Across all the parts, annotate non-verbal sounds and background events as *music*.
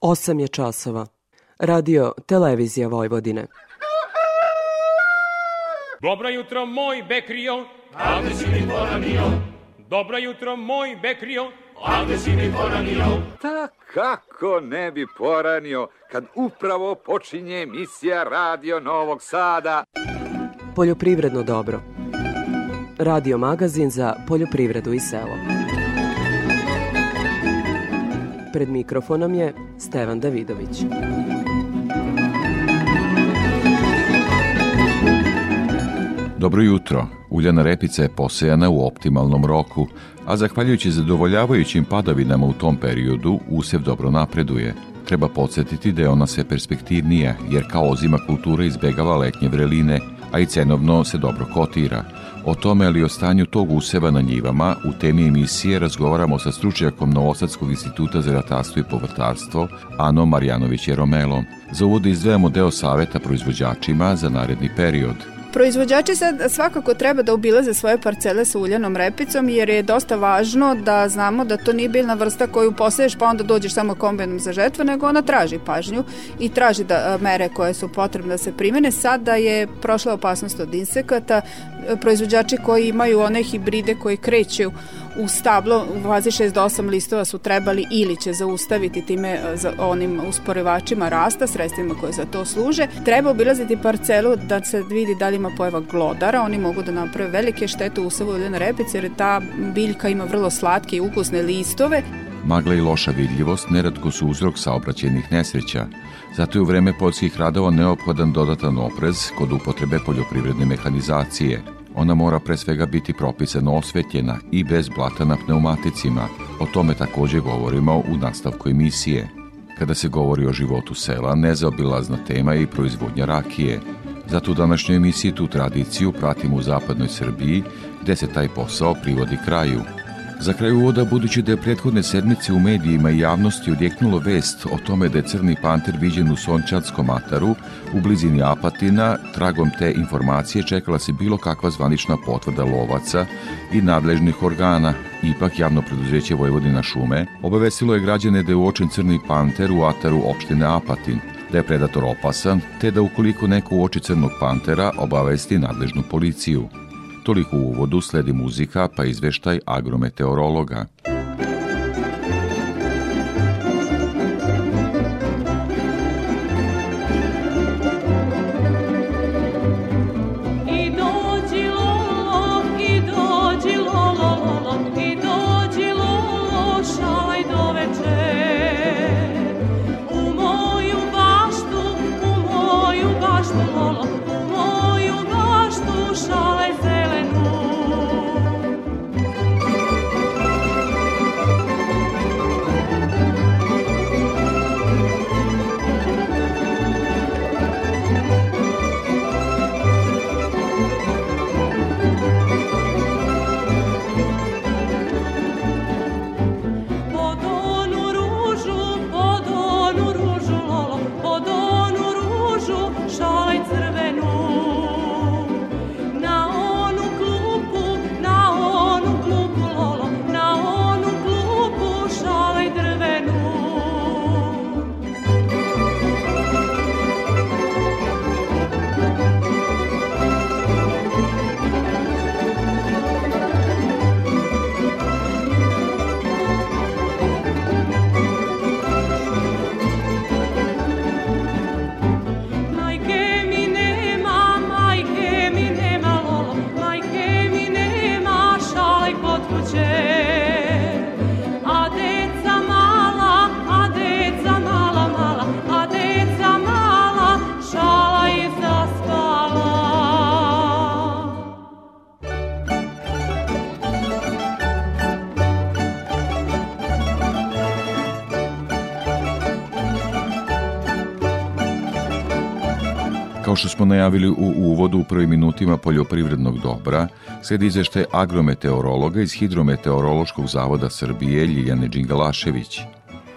8 je časova. Radio Televizija Vojvodine. Dobro jutro moj Bekrio, a gde si mi poranio? Dobro jutro moj Bekrio, a gde si mi poranio? Ta kako ne bi poranio kad upravo počinje emisija Radio Novog Sada. Poljoprivredno dobro. Radio magazin za poljoprivredu i selo. Pred mikrofonom je Stevan Davidović. Dobro jutro. Uljana repica je posejana u optimalnom roku, a zahvaljujući zadovoljavajućim padavinama u tom periodu, usev dobro napreduje. Treba podsjetiti da je ona sve perspektivnija, jer kao ozima kultura izbegava letnje vreline, a i cenovno se dobro kotira. O tome ali o stanju tog useva na njivama u temi emisije razgovaramo sa stručnjakom Novosadskog instituta za ratarstvo i povrtarstvo Ano Marjanović Romelo. Za uvod izdvajamo deo saveta proizvođačima za naredni period – Proizvođači sad svakako treba da obilaze svoje parcele sa uljanom repicom jer je dosta važno da znamo da to nije biljna vrsta koju poseješ pa onda dođeš samo kombinom za žetvu, nego ona traži pažnju i traži da mere koje su potrebne da se primene. Sada je prošla opasnost od insekata, proizvođači koji imaju one hibride koji kreću u stablo u fazi 6 do 8 listova su trebali ili će zaustaviti time e, za onim usporivačima rasta, sredstvima koje za to služe. Treba obilaziti parcelu da se vidi da li ima pojava glodara, oni mogu da naprave velike štete u usavu uljene repice jer ta biljka ima vrlo slatke i ukusne listove. Magla i loša vidljivost neradko su uzrok saobraćenih nesreća. Zato je u vreme poljskih radova neophodan dodatan oprez kod upotrebe poljoprivredne mehanizacije – Ona mora pre svega biti propisano osvetljena i bez blata na pneumaticima. O tome takođe govorimo u nastavku emisije. Kada se govori o životu sela, nezaobilazna tema je i proizvodnja rakije. Zato u današnjoj emisiji tu tradiciju pratimo u zapadnoj Srbiji, gde se taj posao privodi kraju – Za kraj uvoda, budući da je prethodne sedmice u medijima i javnosti odjeknulo vest o tome da je crni panter viđen u Sončanskom ataru, u blizini Apatina, tragom te informacije čekala se bilo kakva zvanična potvrda lovaca i nadležnih organa. Ipak javno preduzeće Vojvodina šume obavestilo je građane da je uočen crni panter u ataru opštine Apatin, da je predator opasan, te da ukoliko neko uoči crnog pantera obavesti nadležnu policiju. Toliko u uvodu sledi muzika pa izveštaj agrometeorologa. Što smo najavili u uvodu u prvim minutima poljoprivrednog dobra, sledi izveštaj agrometeorologa iz Hidrometeorološkog zavoda Srbije Ljiljane Đingalašević.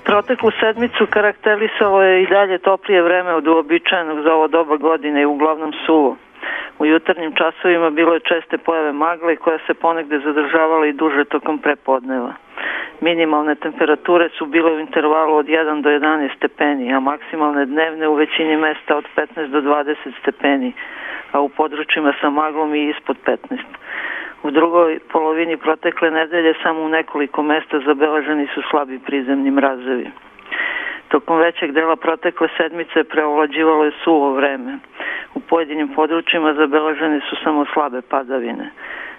Proteklu sedmicu karakterisalo je i dalje toplije vreme od uobičajenog za ovo doba godine i uglavnom suvo. U jutarnjim časovima bilo je česte pojave magle koja se ponegde zadržavala i duže tokom prepodneva. Minimalne temperature su bile u intervalu od 1 do 11 stepeni, a maksimalne dnevne u većini mesta od 15 do 20 stepeni, a u područjima sa maglom i ispod 15. U drugoj polovini protekle nedelje samo u nekoliko mesta zabeleženi su slabi prizemni mrazevi. Tokom većeg dela protekle sedmice preovlađivalo je suvo vreme. U pojedinim područjima zabeležene su samo slabe padavine.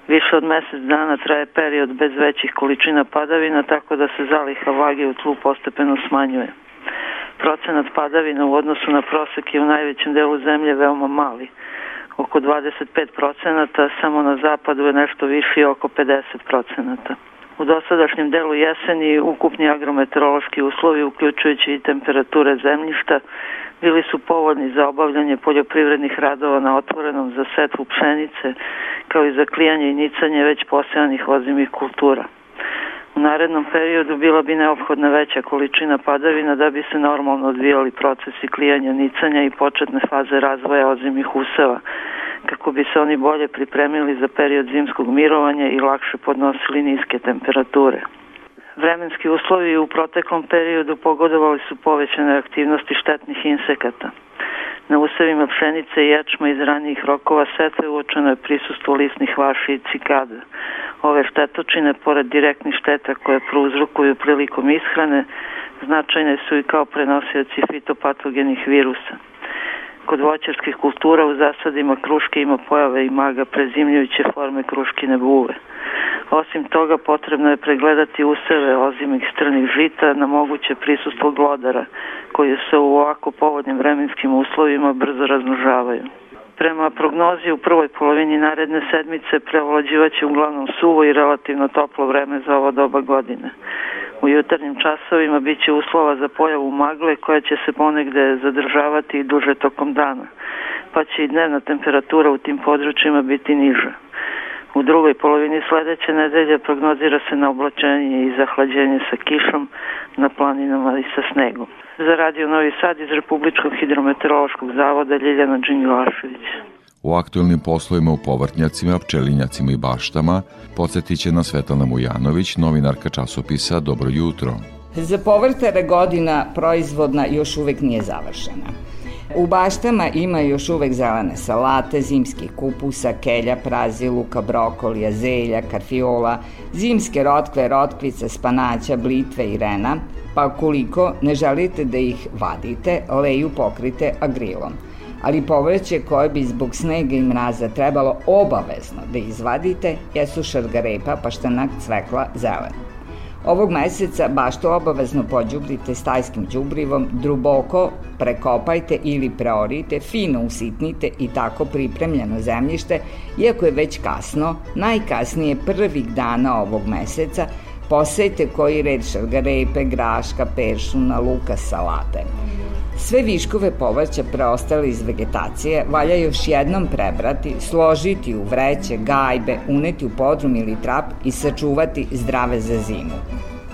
Više od mesec dana traje period bez većih količina padavina, tako da se zaliha vage u tlu postepeno smanjuje. Procenat padavina u odnosu na prosek je u najvećem delu zemlje veoma mali, oko 25 procenata, samo na zapadu je nešto viši oko 50 procenata. U dosadašnjem delu jeseni ukupni agrometeorološki uslovi, uključujući i temperature zemljišta, bili su povodni za obavljanje poljoprivrednih radova na otvorenom za setvu pšenice, kao i za klijanje i nicanje već posejanih ozimih kultura. U narednom periodu bila bi neophodna veća količina padavina da bi se normalno odvijali procesi klijanja, nicanja i početne faze razvoja ozimih useva, kako bi se oni bolje pripremili za period zimskog mirovanja i lakše podnosili niske temperature. Vremenski uslovi u proteklom periodu pogodovali su povećane aktivnosti štetnih insekata. Na usevima pšenice i ječma iz ranijih rokova setve uočeno je prisustvo lisnih vaši i cikada. Ove štetočine, pored direktnih šteta koje prouzrukuju prilikom ishrane, značajne su i kao prenosioci fitopatogenih virusa. Kod voćarskih kultura u zasadima kruške ima pojave i maga prezimljujuće forme kruškine buve. Osim toga, potrebno je pregledati useve ozimih strnih žita na moguće prisustvo glodara, koji se u ovako povodnim vremenskim uslovima brzo raznožavaju. Prema prognozi u prvoj polovini naredne sedmice prevlađivaće uglavnom suvo i relativno toplo vreme za ovo doba godine. U jutarnjim časovima biće uslova za pojavu magle koja će se ponegde zadržavati i duže tokom dana, pa će i dnevna temperatura u tim područjima biti niža. U drugoj polovini sledeće nedelje prognozira se na oblačenje i zahlađenje sa kišom na planinama i sa snegom. Za Radio Novi Sad iz Republičkog hidrometeorološkog zavoda Ljiljana Đingilašević. U aktuelnim poslovima u povrtnjacima, pčelinjacima i baštama podsjetit će na Svetlana Mujanović, novinarka časopisa Dobro jutro. Za povrtare godina proizvodna još uvek nije završena. U baštama ima još uvek zelene salate, zimskih kupusa, kelja, praziluka, brokolija, zelja, karfiola, zimske rotkve, rotkvice, spanaća, blitve i rena, pa koliko ne želite da ih vadite, leju pokrite agrilom ali povrće koje bi zbog snega i mraza trebalo obavezno da izvadite jesu šargarepa, paštanak, cvekla, zelen. Ovog meseca baš to obavezno pođubrite stajskim đubrivom, druboko prekopajte ili preorite, fino usitnite i tako pripremljeno zemljište, iako je već kasno, najkasnije prvih dana ovog meseca, posejte koji red šargarepe, graška, peršuna, luka, salate. Sve viškove povrća preostale iz vegetacije valja još jednom prebrati, složiti u vreće, gajbe, uneti u podrum ili trap i sačuvati zdrave za zimu.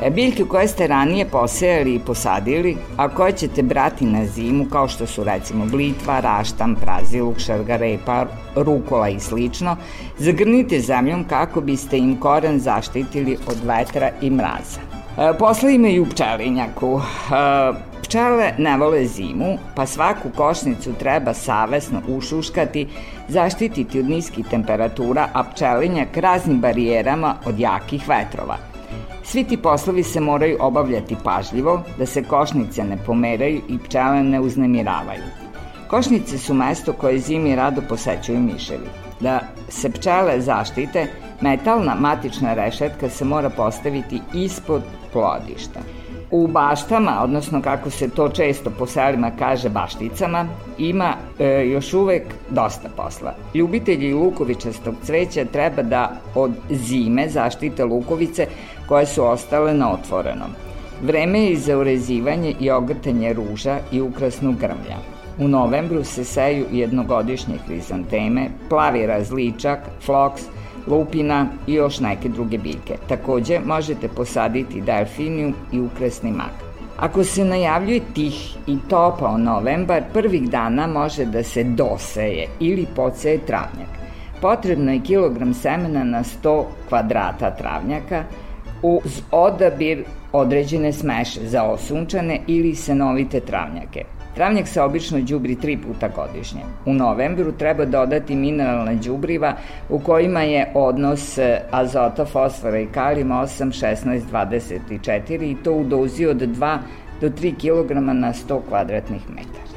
E, biljke koje ste ranije posejali i posadili, a koje ćete brati na zimu, kao što su recimo blitva, raštam, praziluk, šargarepa, rukola i slično, zagrnite zemljom kako biste im koren zaštitili od vetra i mraza. E, posle imaju pčelinjaku. Pčele ne vole zimu, pa svaku košnicu treba savesno ušuškati, zaštititi od niskih temperatura, a pčelinjak raznim barijerama od jakih vetrova. Svi ti poslovi se moraju obavljati pažljivo, da se košnice ne pomeraju i pčele ne uznemiravaju. Košnice su mesto koje zimi rado posećuju miševi. Da se pčele zaštite, metalna matična rešetka se mora postaviti ispod plodišta. U baštama, odnosno kako se to često po selima kaže bašticama, ima e, još uvek dosta posla. Ljubitelji lukovičastog cveća treba da od zime zaštite lukovice koje su ostale na otvorenom. Vreme je za urezivanje i ogrtanje ruža i ukrasnu grmlja. U novembru se seju jednogodišnje hrizanteme, plavi različak, floks, lupina i još neke druge biljke. Takođe možete posaditi delfiniju i ukresni mak. Ako se najavljuje tih i topao novembar, prvih dana može da se doseje ili poceje travnjak. Potrebno je kilogram semena na 100 kvadrata travnjaka, uz odabir određene smeše za osunčane ili senovite travnjake. Travnjak se obično đubri tri puta godišnje. U novembru treba dodati mineralna đubriva u kojima je odnos e, azota, fosfora i kalima 8, 16, 24 i to u dozi od 2 do 3 kg na 100 kvadratnih metara.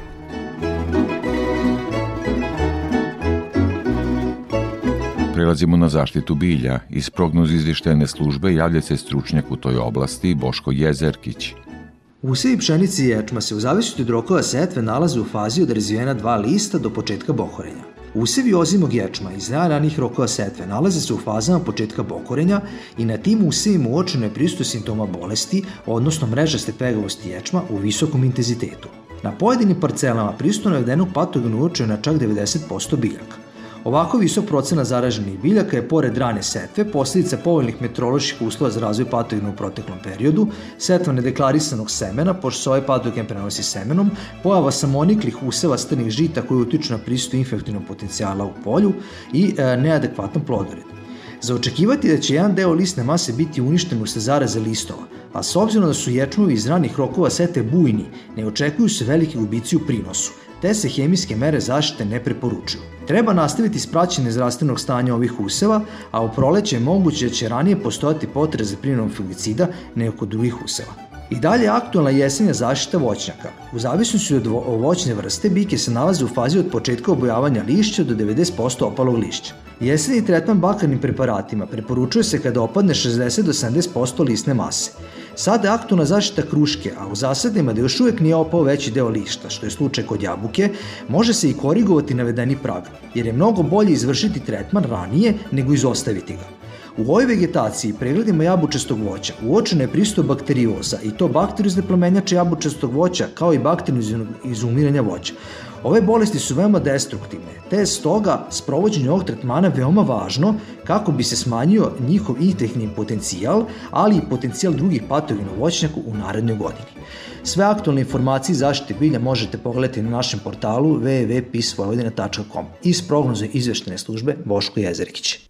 Prelazimo na zaštitu bilja. Iz prognoz izvještene službe javlja se stručnjak u toj oblasti Boško Jezerkić. Usevi pšenice i ječma se u zavisnosti od rokova setve nalaze u fazi od razvijena dva lista do početka bokorenja. Usevi ozimog ječma iz najranijih rokova setve nalaze se u fazama početka bokorenja i na tim usevima uočeno je prisutu simptoma bolesti, odnosno mrežaste pegavosti ječma u visokom intenzitetu. Na pojedinim parcelama prisutu navedenog patogena uočeno na čak 90% biljaka. Ovako visok procena zaraženih biljaka je pored rane setve posljedica povoljnih meteoroloških uslova za razvoj patogena u proteklom periodu, setva nedeklarisanog semena, pošto se ovaj patogen prenosi semenom, pojava samoniklih useva strnih žita koji utiču na prisutu infektivnog potencijala u polju i e, neadekvatan. Za očekivati da će jedan deo listne mase biti uništen usled zaraze listova, a s obzirom da su ječmovi iz ranih rokova sete bujni, ne očekuju se velike gubici u prinosu, te se hemijske mere zaštite ne preporučuju. Treba nastaviti s praćenje zdravstvenog stanja ovih useva, a u proleće je moguće da će ranije postojati potreba za primjenom fungicida nego kod drugih useva. I dalje je aktualna jesenja zaštita voćnjaka. U zavisnosti od voćne vrste, bike se nalaze u fazi od početka obojavanja lišća do 90% opalog lišća. Jesenji tretman bakarnim preparatima preporučuje se kada opadne 60 do 70% lisne mase. Sada je aktualna zaštita kruške, a u zasadima da još uvek nije opao veći deo lišta, što je slučaj kod jabuke, može se i korigovati navedeni prag, jer je mnogo bolje izvršiti tretman ranije nego izostaviti ga. U ovoj vegetaciji pregledima jabučastog voća uočena je pristup bakterioza i to bakteriozne plomenjače jabučastog voća kao i bakterioznog izumiranja voća. Ove bolesti su veoma destruktivne, te je stoga sprovođenje ovog tretmana veoma važno kako bi se smanjio njihov infektivni potencijal, ali i potencijal drugih patogena u voćnjaku u narednoj godini. Sve aktualne informacije zaštite bilja možete pogledati na našem portalu www.pisvojvodina.com iz prognoze izveštene službe Boško Jezerikić.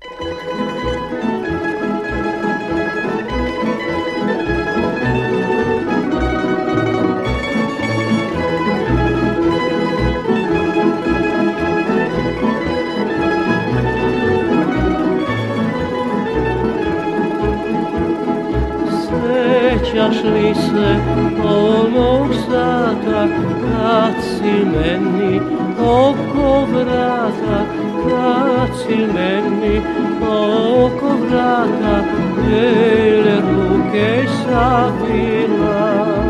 Sjećaš li se onog sata kad si meni oko vrata kad si meni oko vrata bele ruke savila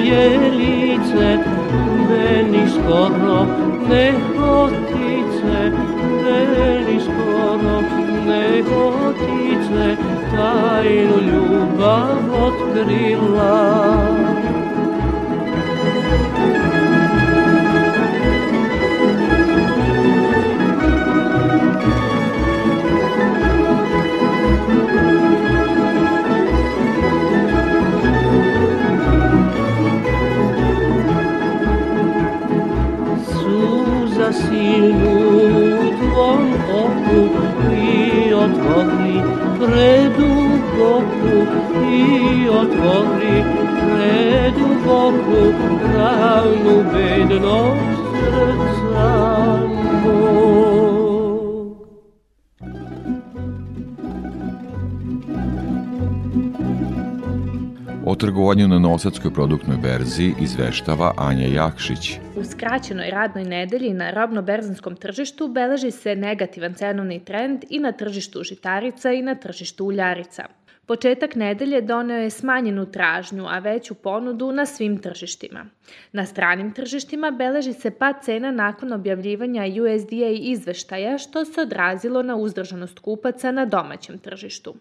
svoje lice, meni skoro ne hotice, meni skoro ne hotice, tajnu ljubav otkrila. Otvori preduboku i otvori preduboku ravnu bednost srca trgovanju na Nosadskoj produktnoj berzi izveštava Anja Jakšić. U skraćenoj radnoj nedelji na robno-berzanskom tržištu beleži se negativan cenovni trend i na tržištu žitarica i na tržištu uljarica. Početak nedelje doneo je smanjenu tražnju, a veću ponudu na svim tržištima. Na stranim tržištima beleži se pad cena nakon objavljivanja USDA izveštaja, što se odrazilo na uzdržanost kupaca na domaćem tržištu.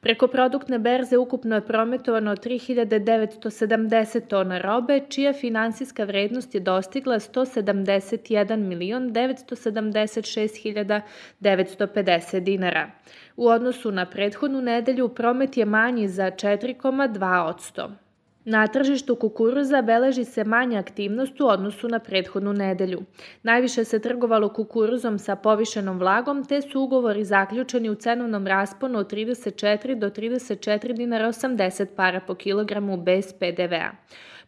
Preko produktne berze ukupno je prometovano 3970 tona robe, čija finansijska vrednost je dostigla 171 milion 976 950 dinara. U odnosu na prethodnu nedelju promet je manji za 4,2 Na tržištu kukuruza beleži se manja aktivnost u odnosu na prethodnu nedelju. Najviše se trgovalo kukuruzom sa povišenom vlagom, te su ugovori zaključeni u cenovnom rasponu od 34 do 34 dinara 80 para po kilogramu bez PDV-a.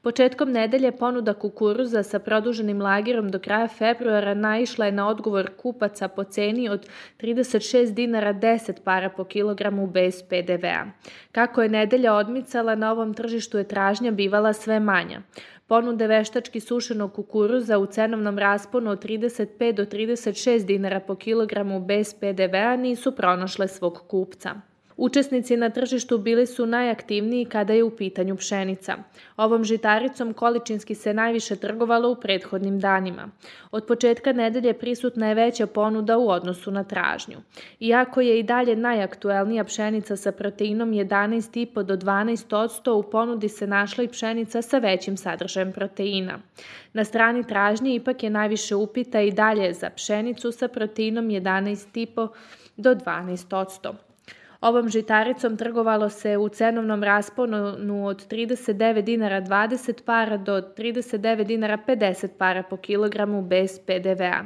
Početkom nedelje ponuda kukuruza sa produženim lagerom do kraja februara naišla je na odgovor kupaca po ceni od 36 dinara 10 para po kilogramu bez PDV-a. Kako je nedelja odmicala, na ovom tržištu je tražnja bivala sve manja. Ponude veštački sušenog kukuruza u cenovnom rasponu od 35 do 36 dinara po kilogramu bez PDV-a nisu pronašle svog kupca. Učesnici na tržištu bili su najaktivniji kada je u pitanju pšenica. Ovom žitaricom količinski se najviše trgovalo u prethodnim danima. Od početka nedelje prisutna je veća ponuda u odnosu na tražnju. Iako je i dalje najaktuelnija pšenica sa proteinom 11,5 do 12 u ponudi se našla i pšenica sa većim sadržajem proteina. Na strani tražnje ipak je najviše upita i dalje za pšenicu sa proteinom 11,5 do 12 Ovom žitaricom trgovalo se u cenovnom rasponu od 39 dinara 20 para do 39 dinara 50 para po kilogramu bez PDV-a.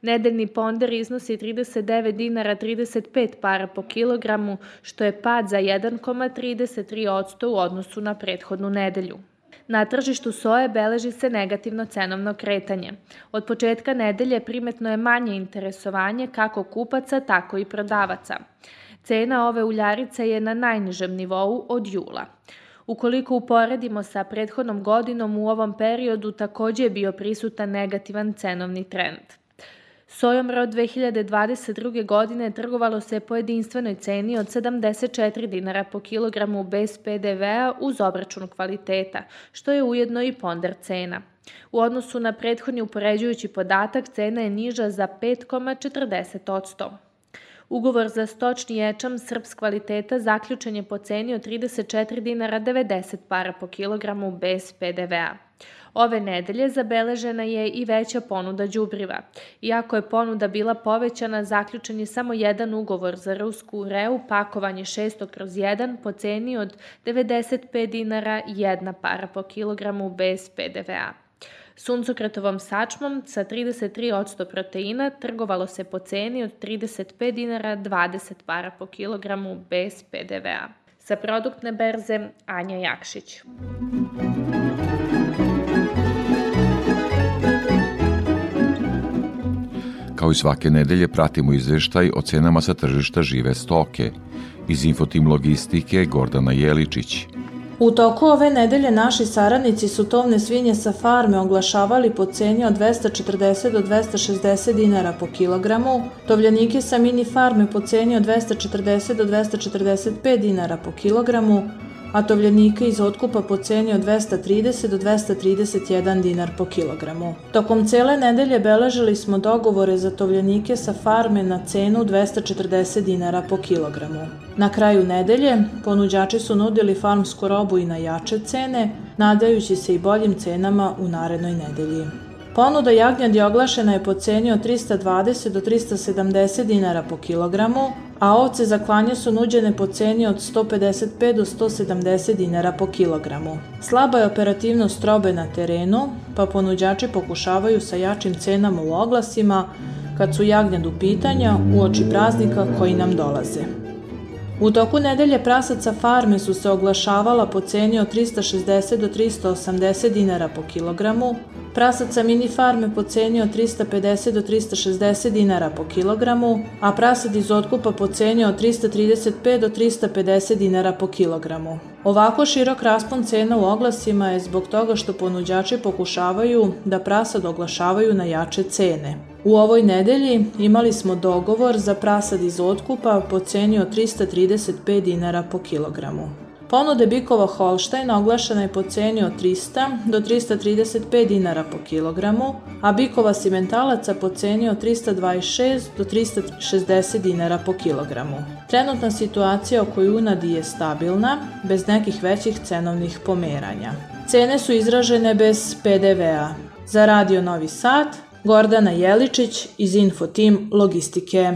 Nedeljni ponder iznosi 39 dinara 35 para po kilogramu, što je pad za 1,33% u odnosu na prethodnu nedelju. Na tržištu soje beleži se negativno cenovno kretanje. Od početka nedelje primetno je manje interesovanje kako kupaca, tako i prodavaca. Cena ove uljarice je na najnižem nivou od jula. Ukoliko uporedimo sa prethodnom godinom, u ovom periodu takođe je bio prisutan negativan cenovni trend. Sojom rod 2022. godine trgovalo se po jedinstvenoj ceni od 74 dinara po kilogramu bez PDV-a uz obračun kvaliteta, što je ujedno i ponder cena. U odnosu na prethodni upoređujući podatak, cena je niža za 5,40%. Ugovor za stočni ječam srps kvaliteta zaključen je po ceni od 34 dinara 90 para po kilogramu bez PDV-a. Ove nedelje zabeležena je i veća ponuda đubriva. Iako je ponuda bila povećana, zaključen je samo jedan ugovor za rusku ureu, pakovanje 600 kroz 1 po ceni od 95 dinara 1 para po kilogramu bez PDV-a. Suncokretovom sačmom sa 33% proteina trgovalo se po ceni od 35 dinara 20 para po kilogramu bez PDV-a. Sa produktne berze Anja Jakšić. Kao i svake nedelje pratimo izveštaj o cenama sa tržišta žive stoke. Iz Infotim Logistike Gordana Jeličić. U toku ove nedelje naši saradnici su tovne svinje sa farme oglašavali po ceni od 240 do 260 dinara po kilogramu, tovljanike sa mini farme po ceni od 240 do 245 dinara po kilogramu, a tovljenike iz otkupa po ceni od 230 do 231 dinar po kilogramu. Tokom cele nedelje beležili smo dogovore za tovljenike sa farme na cenu 240 dinara po kilogramu. Na kraju nedelje ponuđači su nudili farmsku robu i na jače cene, nadajući se i boljim cenama u narednoj nedelji. Ponuda jagnjadi oglašena je po ceni od 320 do 370 dinara po kilogramu, a ovce za klanje su nuđene po ceni od 155 do 170 dinara po kilogramu. Slaba je operativnost robe na terenu, pa ponuđači pokušavaju sa jačim cenama u oglasima kad su jagnjad u pitanja u oči praznika koji nam dolaze. U toku nedelje prasaca farme su se oglašavala po ceni od 360 do 380 dinara po kilogramu, prasaca mini farme po ceni od 350 do 360 dinara po kilogramu, a prasad iz otkupa po ceni od 335 do 350 dinara po kilogramu. Ovako širok raspon cena u oglasima je zbog toga što ponuđači pokušavaju da prasad oglašavaju na jače cene. U ovoj nedelji imali smo dogovor za prasad iz otkupa po ceni od 335 dinara po kilogramu. Ponude bikova Holštajna oglašena je po ceni od 300 do 335 dinara po kilogramu, a bikova simentalaca po ceni od 326 do 360 dinara po kilogramu. Trenutna situacija oko junadi je stabilna, bez nekih većih cenovnih pomeranja. Cene su izražene bez PDV-a. Za Radio Novi Sad, Gordana Jeličić iz Infotim Logistike.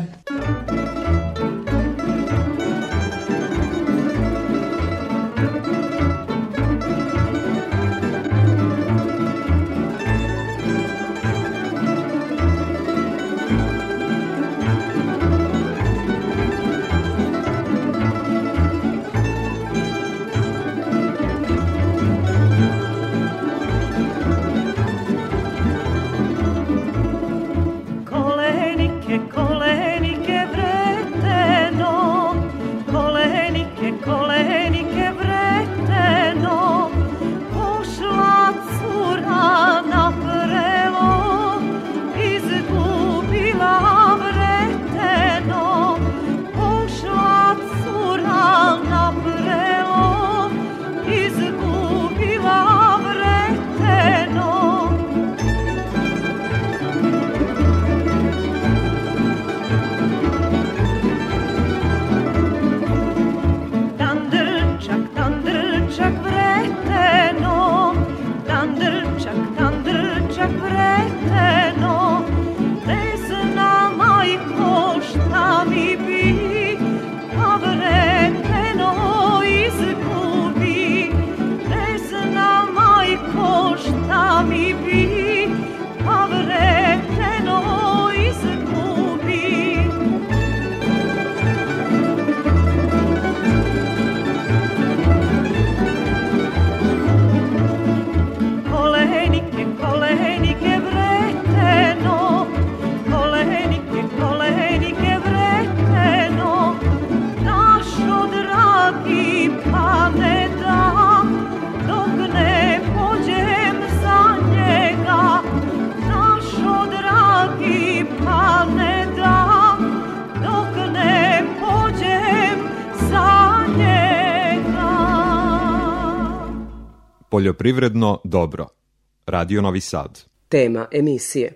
Poljoprivredno dobro. Radio Novi Sad. Tema emisije.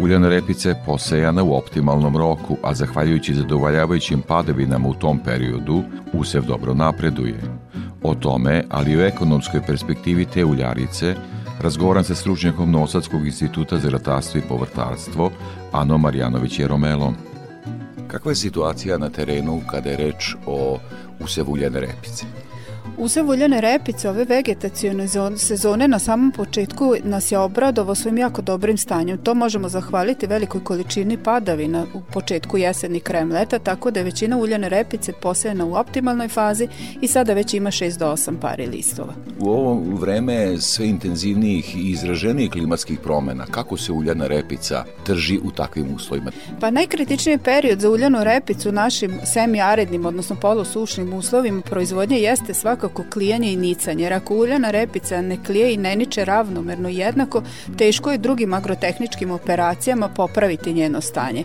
Uljana repica je posejana u optimalnom roku, a zahvaljujući zadovoljavajućim padovinama u tom periodu, usev dobro napreduje. O tome, ali i o ekonomskoj perspektivi te uljarice, Razgovaram sa stručnjakom Nosadskog instituta za ratarstvo i povrtarstvo, Ano Marjanović Jeromelom. Kakva je situacija na terenu kada je reč o usevu uljene repice? Usev uljene repice ove vegetacijone sezone na samom početku nas je obradovo svojim jako dobrim stanjem. To možemo zahvaliti velikoj količini padavina u početku jeseni krajem leta, tako da je većina uljene repice posejena u optimalnoj fazi i sada već ima 6 do 8 pari listova. U ovo vreme sve intenzivnijih i izraženijih klimatskih promena, kako se uljana repica trži u takvim uslovima? Pa najkritičniji period za uljanu repicu u našim semi-arednim, odnosno polusušnim uslovima proizvodnje jeste svakako svakako klijanje i nicanje, jer ako uljana repica ne klije i ne niče ravnomerno jednako, teško je drugim agrotehničkim operacijama popraviti njeno stanje.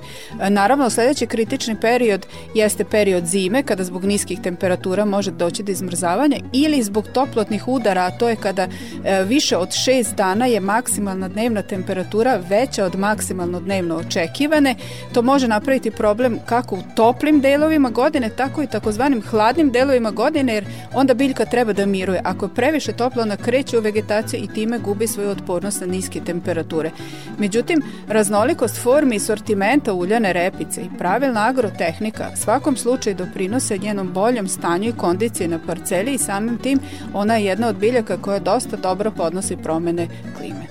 Naravno, sledeći kritični period jeste period zime, kada zbog niskih temperatura može doći do izmrzavanja, ili zbog toplotnih udara, a to je kada e, više od 6 dana je maksimalna dnevna temperatura veća od maksimalno dnevno očekivane. To može napraviti problem kako u toplim delovima godine, tako i takozvanim hladnim delovima godine, jer onda biljka biljka treba da miruje. Ako je previše toplo, ona kreće u vegetaciju i time gubi svoju otpornost na niske temperature. Međutim, raznolikost formi i sortimenta uljane repice i pravilna agrotehnika svakom slučaju doprinose njenom boljem stanju i kondiciji na parceli i samim tim ona je jedna od biljaka koja dosta dobro podnosi promene klime.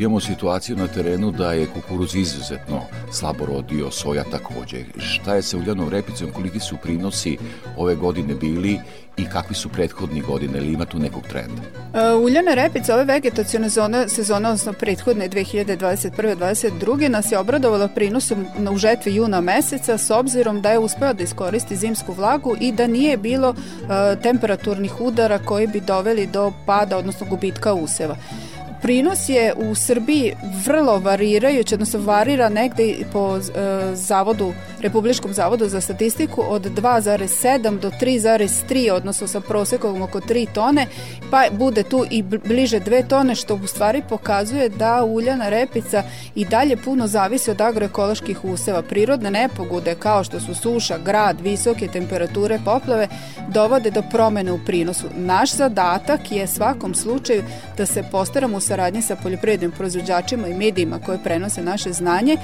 Imamo situaciju na terenu da je kukuruz izuzetno slabo rodio, soja takođe. Šta je sa uljanom repicom, koliki su prinosi ove godine bili i kakvi su prethodni godine ili ima tu nekog trenda? Uh, uljana repica ove vegetacione zone, sezone, odnosno prethodne 2021-2022 nas je obradovala prinosom u žetvi juna meseca s obzirom da je uspela da iskoristi zimsku vlagu i da nije bilo uh, temperaturnih udara koji bi doveli do pada, odnosno gubitka useva. Prinos je u Srbiji vrlo varirajući, odnosno varira negde po e, zavodu, Republičkom zavodu za statistiku od 2,7 do 3,3, odnosno sa prosekom oko 3 tone, pa bude tu i bliže 2 tone, što u stvari pokazuje da uljana repica i dalje puno zavisi od agroekoloških useva. Prirodne nepogode kao što su suša, grad, visoke temperature, poplave, dovode do promene u prinosu. Naš zadatak je svakom slučaju da se postaramo u saradnji sa poljoprivrednim proizvođačima i medijima koje prenose naše znanje,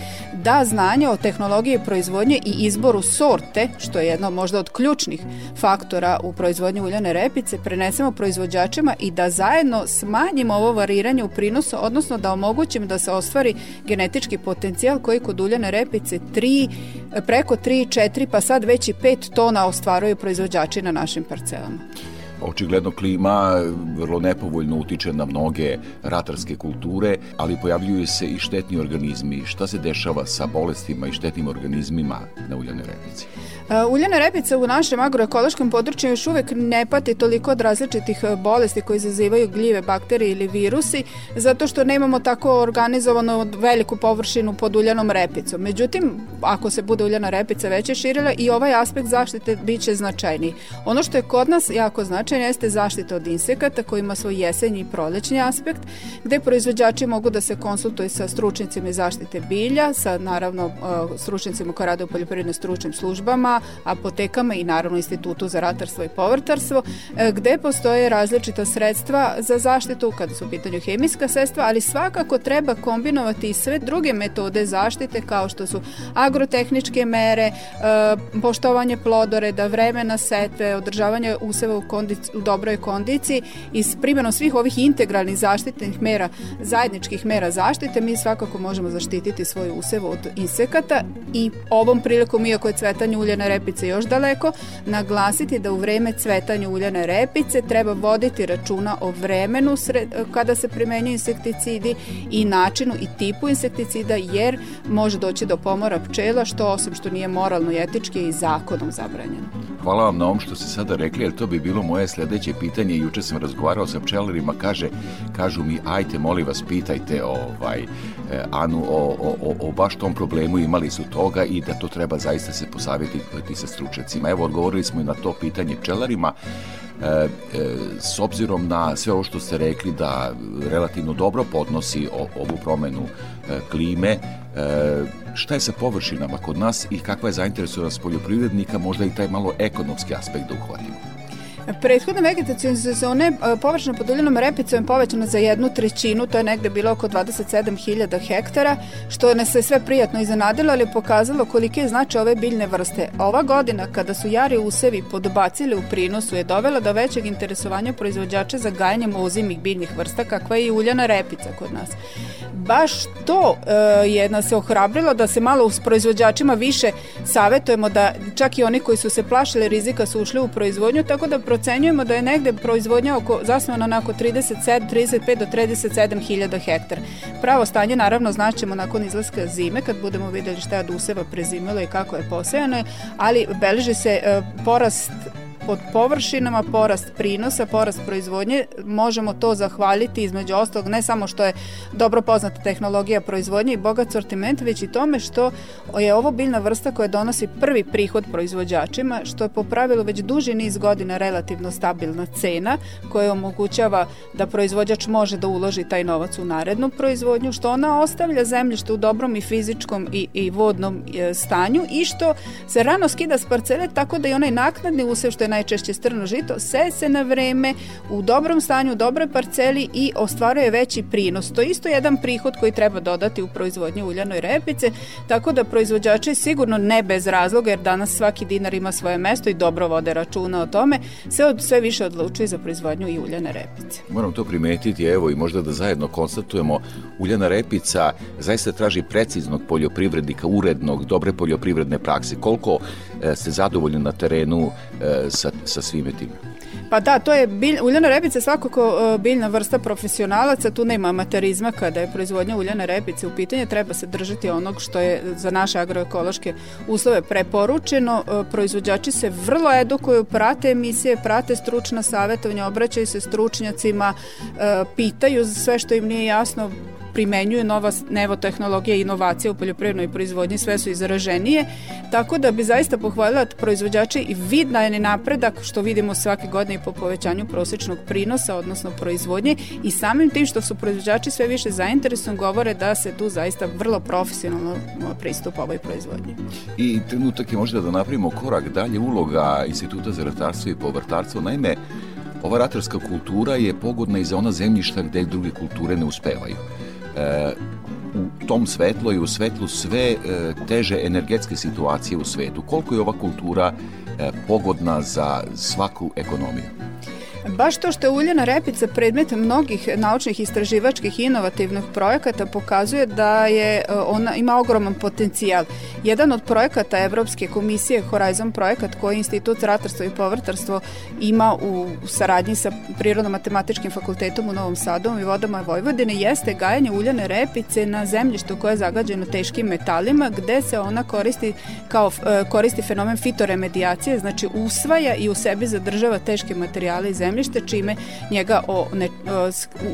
da znanje o tehnologiji proizvodnje i izboru sorte, što je jedno možda od ključnih faktora u proizvodnji uljane repice, prenesemo proizvođačima i da zajedno smanjimo ovo variranje u prinosu, odnosno da omogućimo da se ostvari genetički potencijal koji kod uljane repice 3, preko 3, 4 pa sad već i 5 tona ostvaruju proizvođači na našim parcelama. Očigledno klima vrlo nepovoljno utiče na mnoge ratarske kulture, ali pojavljuju se i štetni organizmi. Šta se dešava sa bolestima i štetnim organizmima na uljanoj repici? Uh, uljana repica u našem agroekološkom području još uvek ne pati toliko od različitih uh, bolesti koji izazivaju gljive, bakterije ili virusi, zato što nemamo tako organizovano veliku površinu pod uljanom repicom. Međutim, ako se bude uljana repica veće širila i ovaj aspekt zaštite biće značajniji. Ono što je kod nas jako značajno jeste zaštita od insekata koji ima svoj jesenji i prolećni aspekt, gde proizvođači mogu da se konsultuju sa stručnicima zaštite bilja, sa naravno uh, stručnicima koji rade u poljoprivredno stručnim službama, apotekama i naravno Institutu za ratarstvo i povrtarstvo, e, gde postoje različita sredstva za zaštitu kada su u pitanju hemijska sredstva, ali svakako treba kombinovati i sve druge metode zaštite kao što su agrotehničke mere, e, poštovanje plodoreda, vremena setve, održavanje useva u, kondici, u dobroj kondiciji i s svih ovih integralnih zaštitnih mera, zajedničkih mera zaštite, mi svakako možemo zaštititi svoj usev od insekata i ovom prilikom, iako je cvetanje uljene repice još daleko, naglasiti da u vreme cvetanja uljane repice treba voditi računa o vremenu kada se primenjuju insekticidi i načinu i tipu insekticida jer može doći do pomora pčela što osim što nije moralno i etički i zakonom zabranjeno. Hvala vam na ovom što ste sada rekli, jer to bi bilo moje sledeće pitanje. Juče sam razgovarao sa pčelarima, kaže, kažu mi, ajte, molim vas, pitajte ovaj, Anu o, o, o, baš tom problemu, imali su toga i da to treba zaista se posavjetiti sa stručecima. Evo, odgovorili smo i na to pitanje pčelarima. E, e, s obzirom na sve ovo što ste rekli da relativno dobro podnosi o, ovu promenu e, klime, e, šta je sa površinama kod nas i kakva je zainteresovanost poljoprivrednika, možda i taj malo ekonomski aspekt da uhvatimo? Prethodne vegetacijone sezone e, površina pod uljenom repicom je povećana za jednu trećinu, to je negde bilo oko 27.000 hektara, što nas se sve prijatno iznenadilo, ali je pokazalo kolike je značaj ove biljne vrste. Ova godina, kada su jari usevi podbacili u prinosu, je dovela do većeg interesovanja proizvođača za gajanje ozimih biljnih vrsta, kakva je i uljana repica kod nas baš to e, je nas ohrabrilo da se malo s proizvođačima više savetujemo da čak i oni koji su se plašili rizika su ušli u proizvodnju, tako da procenjujemo da je negde proizvodnja oko, zasnovana na oko 37, 35 do 37 hiljada hektara. Pravo stanje naravno znaćemo nakon izlaska zime kad budemo videli šta je od useva prezimilo i kako je posejano, ali beleži se e, porast pod površinama, porast prinosa, porast proizvodnje, možemo to zahvaliti između ostalog ne samo što je dobro poznata tehnologija proizvodnje i bogat sortiment, već i tome što je ovo biljna vrsta koja donosi prvi prihod proizvođačima, što je po pravilu već duži niz godina relativno stabilna cena koja omogućava da proizvođač može da uloži taj novac u narednu proizvodnju, što ona ostavlja zemljište u dobrom i fizičkom i, i vodnom e, stanju i što se rano skida s parcele tako da i onaj naknadni usev što je najčešće strno žito, se se na vreme, u dobrom stanju, u dobroj parceli i ostvaruje veći prinos. To je isto jedan prihod koji treba dodati u proizvodnju uljanoj repice, tako da proizvođači sigurno ne bez razloga, jer danas svaki dinar ima svoje mesto i dobro vode računa o tome, se od, sve više odlučuje za proizvodnju i uljane repice. Moram to primetiti, evo i možda da zajedno konstatujemo, uljana repica zaista traži preciznog poljoprivrednika, urednog, dobre poljoprivredne prakse. Koliko ste zadovoljni na terenu e, sa, sa svime time? Pa da, to je bilj, uljana repica svakako uh, biljna vrsta profesionalaca, tu nema amaterizma kada je proizvodnja uljane repice u pitanje, treba se držati onog što je za naše agroekološke uslove preporučeno. Proizvođači se vrlo edukuju, prate emisije, prate stručna savjetovanja, obraćaju se stručnjacima, pitaju sve što im nije jasno, primenjuju nova nevo tehnologija i inovacije u poljoprivrednoj proizvodnji, sve su izraženije, tako da bi zaista pohvalila proizvođači i vidna je napredak što vidimo svake godine po povećanju prosečnog prinosa, odnosno proizvodnje i samim tim što su proizvođači sve više zainteresovani govore da se tu zaista vrlo profesionalno pristupa ovoj proizvodnji. I trenutak je možda da napravimo korak dalje uloga Instituta za ratarstvo i povrtarstvo. Naime, ova ratarska kultura je pogodna i za ona zemljišta gde druge kulture ne uspevaju u tom svetlu i u svetlu sve e, teže energetske situacije u svetu. Koliko je ova kultura e, pogodna za svaku ekonomiju? Baš to što je uljana repica predmet mnogih naučnih istraživačkih inovativnih projekata pokazuje da je e, ona ima ogroman potencijal. Jedan od projekata Evropske komisije Horizon projekat koji Institut za ratarstvo i povrtarstvo ima u saradnji sa Prirodno-matematičkim fakultetom u Novom Sadu i vodama Vojvodine jeste gajanje uljane repice na zemljištu koje je zagađeno teškim metalima gde se ona koristi kao e, koristi fenomen fitoremedijacije, znači usvaja i u sebi zadržava teške materijale iz zemlje zemljište, čime njega o, ne,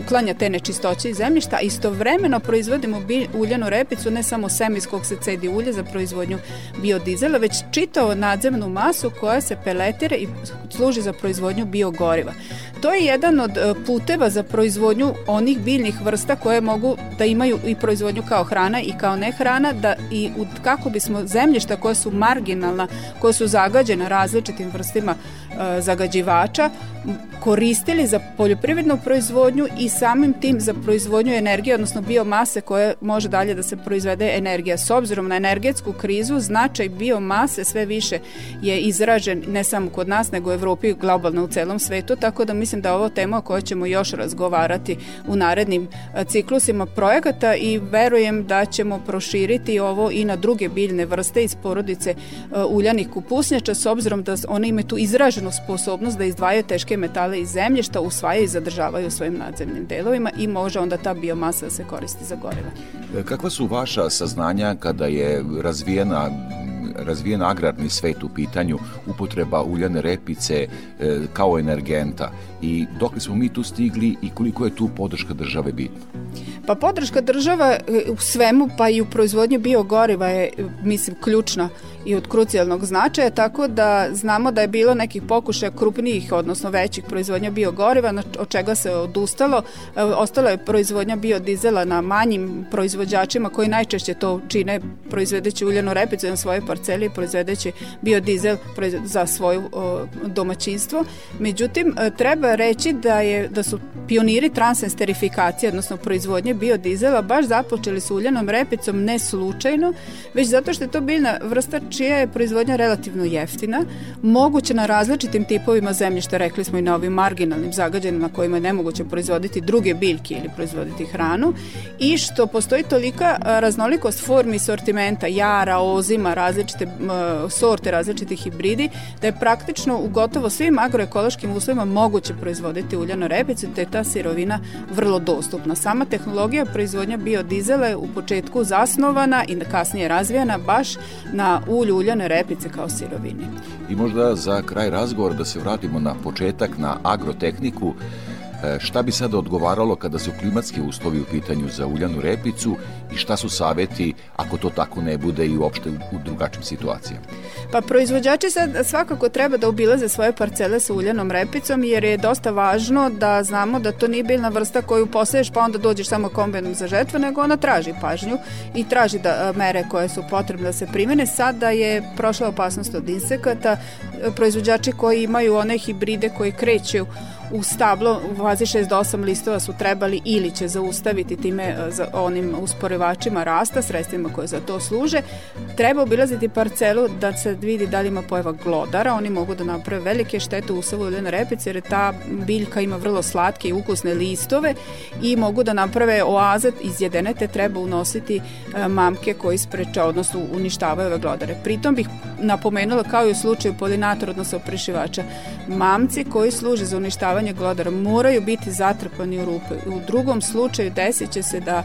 uklanja te nečistoće iz zemljišta, a istovremeno proizvodimo bilj, uljanu repicu, ne samo sem iz kog se cedi ulje za proizvodnju biodizela, već čitao nadzemnu masu koja se peletira i služi za proizvodnju biogoriva. To je jedan od e, puteva za proizvodnju onih biljnih vrsta koje mogu da imaju i proizvodnju kao hrana i kao nehrana, da i kako bismo zemljišta koja su marginalna, koja su zagađena različitim vrstima e, zagađivača, koristili za poljoprivrednu proizvodnju i samim tim za proizvodnju energije, odnosno biomase koje može dalje da se proizvede energija. S obzirom na energetsku krizu, značaj biomase sve više je izražen ne samo kod nas, nego u Evropi globalno u celom svetu, tako da mislim da ovo tema o kojoj ćemo još razgovarati u narednim ciklusima projekata i verujem da ćemo proširiti ovo i na druge biljne vrste iz porodice uljanih kupusnjača, s obzirom da one imaju tu izraženu sposobnost da izdvajaju teške metale iz zemljišta, usvajaju i zadržavaju u svojim nadzemnim delovima i može onda ta biomasa da se koristi za goriva. E, kakva su vaša saznanja kada je razvijena razvijen agrarni svet u pitanju upotreba uljane repice e, kao energenta i dok smo mi tu stigli i koliko je tu podrška države bitna? Pa podrška država e, u svemu pa i u proizvodnji biogoriva je mislim ključna i od krucijalnog značaja, tako da znamo da je bilo nekih pokušaja krupnijih, odnosno većih proizvodnja biogoriva, od čega se odustalo. E, ostala je proizvodnja biodizela na manjim proizvođačima koji najčešće to čine proizvedeći uljanu repicu na svojoj parceli i proizvedeći biodizel za svoju domaćinstvo. Međutim, e, treba reći da, je, da su pioniri transesterifikacije, odnosno proizvodnje biodizela, baš započeli s uljanom repicom ne slučajno, već zato što je to biljna vrsta čija je proizvodnja relativno jeftina, moguće na različitim tipovima zemljišta, rekli smo i na ovim marginalnim zagađenima kojima je nemoguće proizvoditi druge biljke ili proizvoditi hranu i što postoji tolika raznolikost formi sortimenta, jara, ozima, različite sorte, različitih hibridi, da je praktično u gotovo svim agroekološkim uslovima moguće proizvoditi uljano repicu, te je ta sirovina vrlo dostupna. Sama tehnologija proizvodnja biodizela je u početku zasnovana i kasnije razvijena baš na ulju ulju uljane repice kao sirovini. I možda za kraj razgovora da se vratimo na početak, na agrotehniku. E, šta bi sada odgovaralo kada su klimatski uslovi u pitanju za uljanu repicu i šta su saveti ako to tako ne bude i uopšte u drugačijim situacijama? Pa proizvođači sad svakako treba da obilaze svoje parcele sa uljanom repicom jer je dosta važno da znamo da to nije biljna vrsta koju poseješ pa onda dođeš samo kombinom za žetvu, nego ona traži pažnju i traži da mere koje su potrebne da se primene. Sada je prošla opasnost od insekata, proizvođači koji imaju one hibride koji kreću u stablo u fazi 6 do 8 listova su trebali ili će zaustaviti time e, za onim usporivačima rasta, sredstvima koje za to služe. Treba obilaziti parcelu da se vidi da li ima pojava glodara, oni mogu da naprave velike štete u usavu uljene repice jer ta biljka ima vrlo slatke i ukusne listove i mogu da naprave oazet iz jedenete treba unositi e, mamke koji spreče, odnosno uništavaju ove glodare. Pritom bih napomenula kao i u slučaju polinatora, odnosno prešivača, mamci koji služe za uništavanje uništavanje glodara moraju biti zatrpani u rupe. U drugom slučaju desit će se da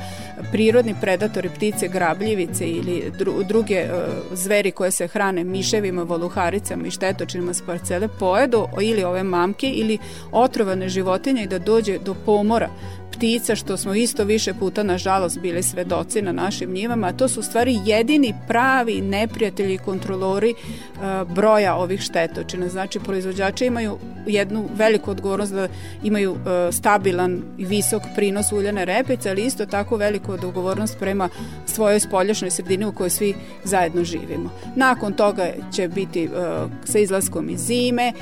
prirodni predatori ptice, grabljivice ili dru, druge uh, zveri koje se hrane miševima, voluharicama i štetočinima s parcele pojedu ili ove mamke ili otrovane životinje i da dođe do pomora ptica, što smo isto više puta, nažalost, bili svedoci na našim njivama, to su stvari jedini pravi neprijatelji i kontrolori uh, broja ovih štetočina. Znači, proizvođači imaju jednu veliku odgovornost da imaju uh, stabilan i visok prinos uljane repice, ali isto tako veliku odgovornost prema svojoj spoljašnoj sredini u kojoj svi zajedno živimo. Nakon toga će biti uh, sa izlaskom iz zime,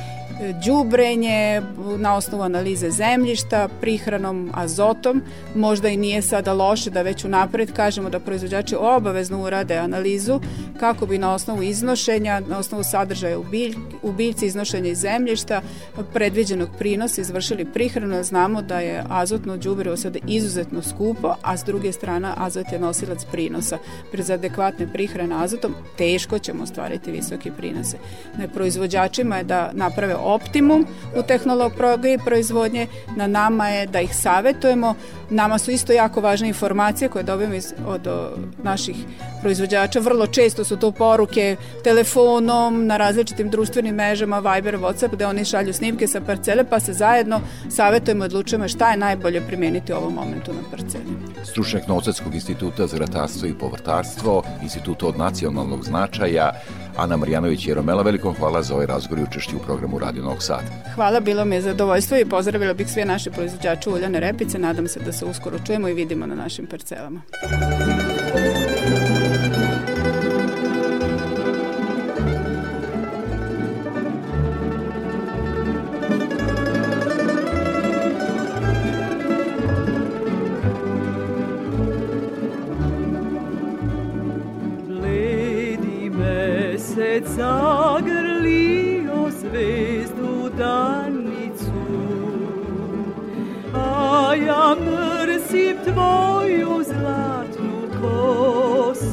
đubrenje na osnovu analize zemljišta, prihranom azotom. Možda i nije sada loše da već unapred kažemo da proizvođači obavezno urade analizu kako bi na osnovu iznošenja, na osnovu sadržaja u, bilj, u biljci iznošenja iz zemljišta predviđenog prinosa izvršili prihranu. Znamo da je azotno đubrivo sada izuzetno skupo, a s druge strane azot je nosilac prinosa. Prez adekvatne prihrane azotom teško ćemo ostvariti visoke prinose. Na proizvođačima je da naprave optimum u tehnologiji proizvodnje, na nama je da ih savetujemo. Nama su isto jako važne informacije koje dobijemo iz, od o, naših proizvođača. Vrlo često su to poruke telefonom, na različitim društvenim mrežama, Viber, Whatsapp, gde oni šalju snimke sa parcele, pa se zajedno savetujemo i odlučujemo šta je najbolje primeniti u ovom momentu na parceli. Stručnjak Novosadskog instituta za ratarstvo i povrtarstvo, instituta od nacionalnog značaja, Ana Marjanović i Romela, veliko hvala za ovaj razgovor i učešću u programu Radio Novog Sada. Hvala, bilo mi je zadovoljstvo i pozdravila bih sve naše proizvođače uljane repice. Nadam se da se uskoro čujemo i vidimo na našim parcelama. Tvoju zlatnu kosicu.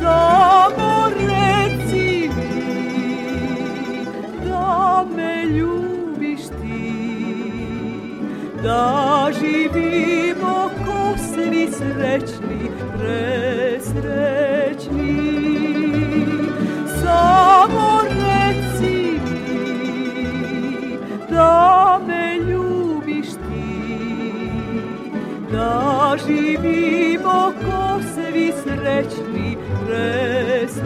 Samo reci mi da me ljubiš ti, da živimo ko svi srećni presrećni. Da živimo ko svi srećni, presrećni.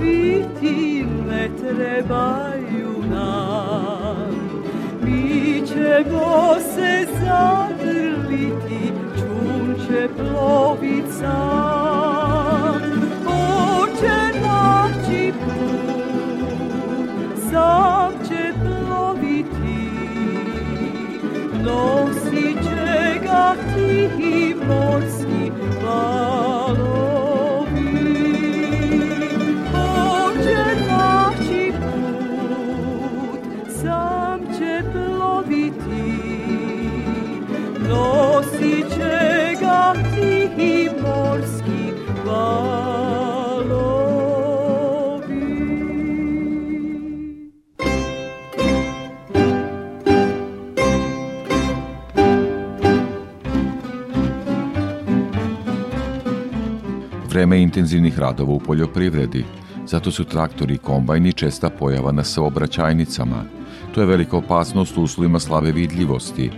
Biti ne trebaju nam. Mi ćemo se zagrliti, čun će plovit sam. On će naći put, sam će ploviti, nosit će ga morski valom. Vreme intenzivnih radova u poljoprivredi, zato su traktori i kombajni česta pojava na saobraćajnicama. To je velika opasnost u uslovima slave vidljivosti,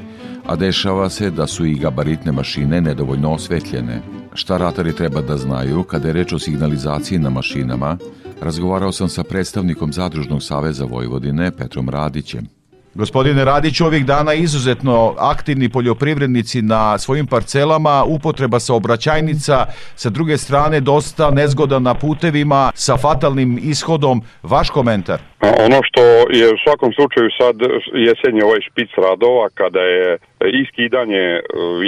a dešava se da su i gabaritne mašine nedovoljno osvetljene. Šta ratari treba da znaju kada je reč o signalizaciji na mašinama, razgovarao sam sa predstavnikom Zadružnog saveza Vojvodine Petrom Radićem. Gospodine Radić, ovih dana izuzetno aktivni poljoprivrednici na svojim parcelama, upotreba saobraćajnica, sa druge strane dosta nezgoda na putevima sa fatalnim ishodom. Vaš komentar? Ono što je u svakom slučaju sad jesenje ovaj špic radova kada je iskidanje e,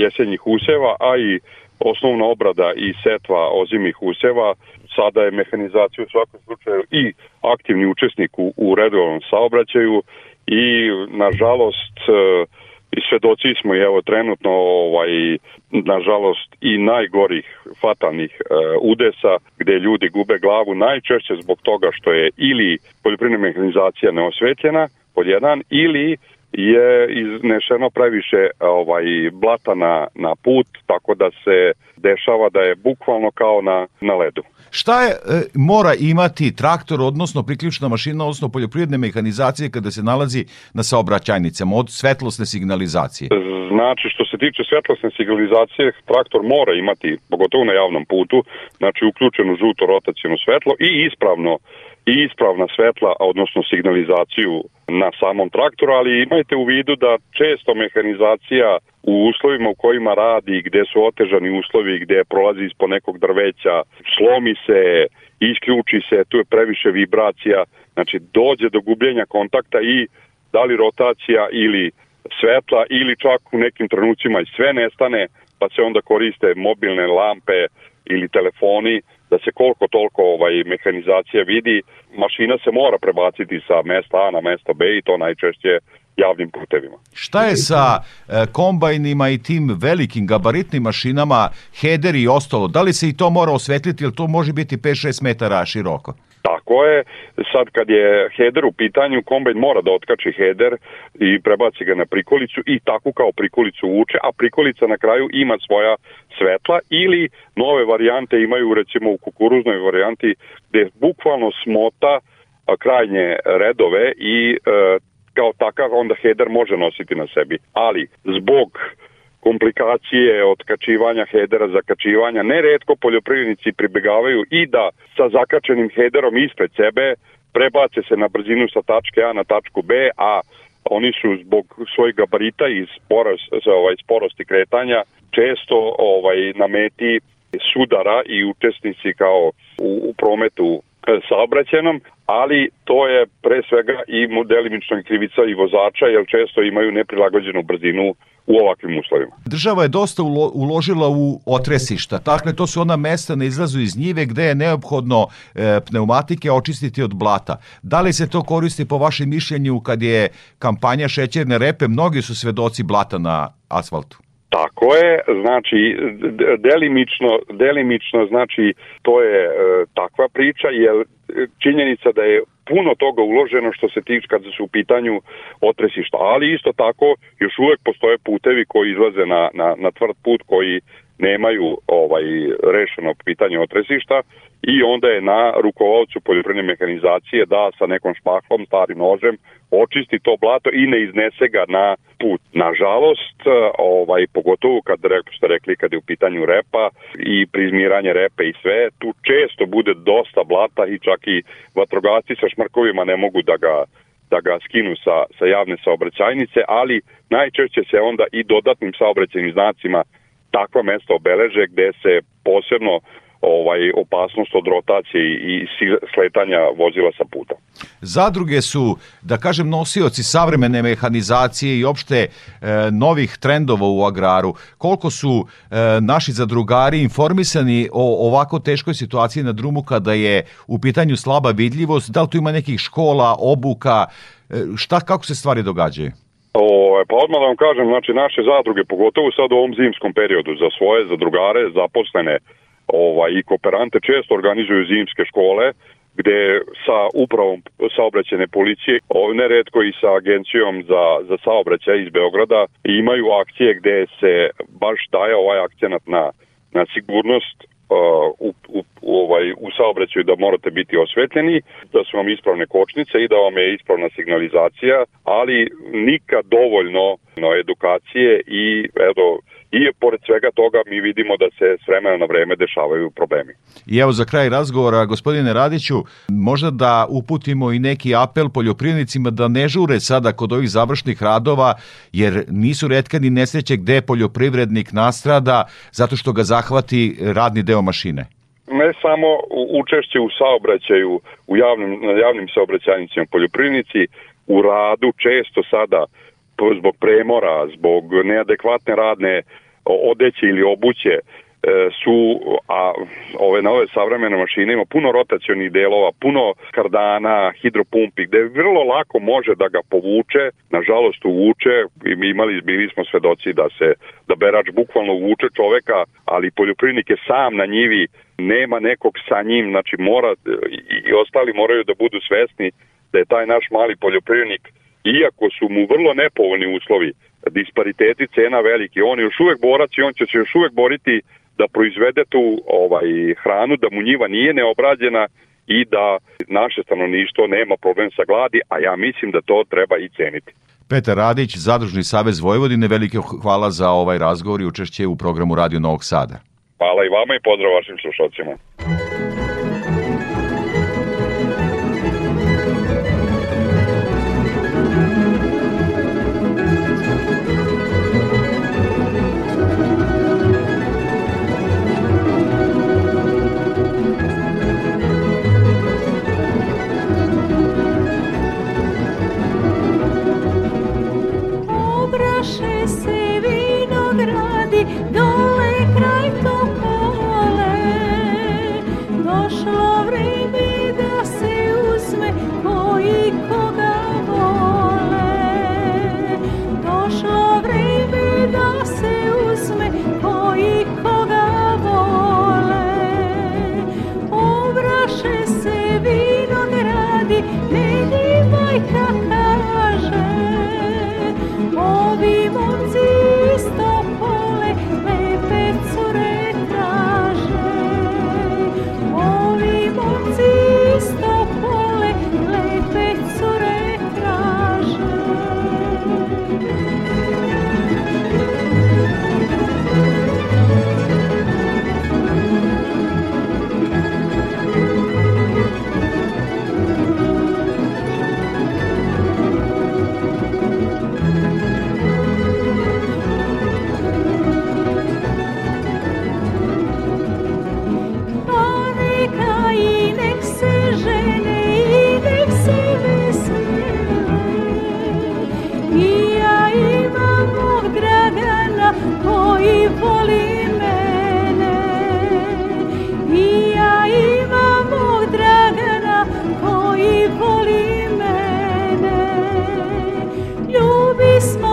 jesenjih useva, a i osnovna obrada i setva ozimih useva, sada je mehanizacija u svakom slučaju i aktivni učesnik u, u redovnom saobraćaju i nažalost e, i svedoci smo i evo trenutno ovaj nažalost i najgorih fatalnih e, udesa gde ljudi gube glavu najčešće zbog toga što je ili poljoprivredna mehanizacija neosvetljena pod jedan ili je iznešeno previše ovaj blata na, na put tako da se dešava da je bukvalno kao na, na ledu. Šta je, e, mora imati traktor, odnosno priključna mašina, odnosno poljoprivredne mehanizacije kada se nalazi na saobraćajnicama od svetlosne signalizacije? Znači, što se tiče svetlosne signalizacije, traktor mora imati, pogotovo na javnom putu, znači uključenu žuto rotacijno svetlo i ispravno i ispravna svetla, odnosno signalizaciju na samom traktoru, ali imajte u vidu da često mehanizacija u uslovima u kojima radi, gde su otežani uslovi, gde prolazi ispod nekog drveća, slomi se, isključi se, tu je previše vibracija, znači dođe do gubljenja kontakta i da li rotacija ili svetla ili čak u nekim trenucima i sve nestane, pa se onda koriste mobilne lampe ili telefoni da se koliko toliko ovaj mehanizacija vidi, mašina se mora prebaciti sa mesta A na mesto B i to najčešće javnim putevima. Šta je sa e, kombajnima i tim velikim gabaritnim mašinama, header i ostalo? Da li se i to mora osvetliti, ili to može biti 5-6 metara široko? Tako je, sad kad je header u pitanju, kombajn mora da otkači header i prebaci ga na prikolicu i tako kao prikolicu uče, a prikolica na kraju ima svoja svetla ili nove varijante imaju recimo u kukuruznoj varijanti gde bukvalno smota krajnje redove i e, kao takav onda header može nositi na sebi. Ali zbog komplikacije otkačivanja hedera, zakačivanja. Neretko poljoprivrednici pribegavaju i da sa zakačenim hederom ispred sebe prebace se na brzinu sa tačke A na tačku B, a oni su zbog svojih gabarita i sporos, ovaj, sporosti kretanja često ovaj na meti sudara i učesnici kao u, u prometu saobraćenom, ali to je pre svega i delimično krivica i vozača, jer često imaju neprilagođenu brzinu u ovakvim uslovima. Država je dosta ulo, uložila u otresišta. Dakle, to su ona mesta na izlazu iz njive gde je neophodno e, pneumatike očistiti od blata. Da li se to koristi po vašem mišljenju kad je kampanja šećerne repe? Mnogi su svedoci blata na asfaltu. Tako je, znači delimično, delimično znači to je e, takva priča jer činjenica da je puno toga uloženo što se tiče kad su u pitanju otresišta, ali isto tako još uvek postoje putevi koji izlaze na, na, na tvrd put koji nemaju ovaj rešeno pitanje otresišta i onda je na rukovodcu poljoprivredne mehanizacije da sa nekom špaklom, starim nožem očisti to blato i ne iznese ga na put. Nažalost, ovaj, pogotovo kad ste rekli kad je u pitanju repa i prizmiranje repe i sve, tu često bude dosta blata i čak i vatrogasci sa šmrkovima ne mogu da ga da ga skinu sa, sa javne saobraćajnice, ali najčešće se onda i dodatnim saobraćajnim znacima takva mesta obeleže gde se posebno ovaj opasnost od rotacije i sletanja vozila sa puta. Zadruge su, da kažem, nosioci savremene mehanizacije i opšte e, novih trendova u agraru. Koliko su e, naši zadrugari informisani o ovako teškoj situaciji na drumu kada je u pitanju slaba vidljivost? Da li tu ima nekih škola, obuka? E, šta, kako se stvari događaju? O, pa odmah da vam kažem, znači naše zadruge, pogotovo sad u ovom zimskom periodu, za svoje zadrugare, zaposlene ovaj, i kooperante često organizuju zimske škole gde sa upravom saobraćene policije, neredko i sa agencijom za, za saobraćaj iz Beograda, imaju akcije gde se baš daje ovaj akcenat na, na sigurnost u, u, u, ovaj, u saobraćaju da morate biti osvetljeni, da su vam ispravne kočnice i da vam je ispravna signalizacija, ali nikad dovoljno no, edukacije i eto, i pored svega toga mi vidimo da se s vremena na vreme dešavaju problemi. I evo za kraj razgovora, gospodine Radiću, možda da uputimo i neki apel poljoprivrednicima da ne žure sada kod ovih završnih radova, jer nisu redka ni nesreće gde poljoprivrednik nastrada zato što ga zahvati radni deo mašine ne samo učešće u saobraćaju, u javnim, na javnim saobraćajnicima poljoprivrednici, u radu često sada zbog premora, zbog neadekvatne radne odeće ili obuće e, su, a ove nove savremene mašine ima puno rotacionih delova, puno kardana, hidropumpi, gde vrlo lako može da ga povuče, nažalost uvuče, i imali, bili smo svedoci da se, da berač bukvalno uvuče čoveka, ali poljoprivrednik je sam na njivi, nema nekog sa njim, znači mora, i, i ostali moraju da budu svesni da je taj naš mali poljoprivrednik iako su mu vrlo nepovoljni uslovi, dispariteti cena veliki, on je još uvek borac i on će se još uvek boriti da proizvede tu ovaj hranu, da mu njiva nije neobrađena i da naše stanovništvo nema problem sa gladi, a ja mislim da to treba i ceniti. Petar Radić, Zadružni savez Vojvodine, velike hvala za ovaj razgovor i učešće u programu Radio Novog Sada. Hvala i vama i pozdrav vašim slušalcima.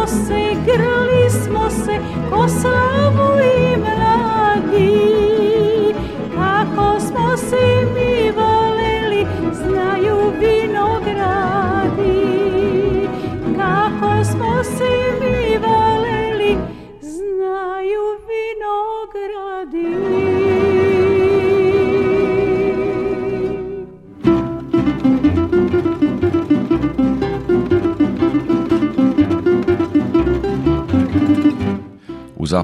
se, igrali smo se, ko sa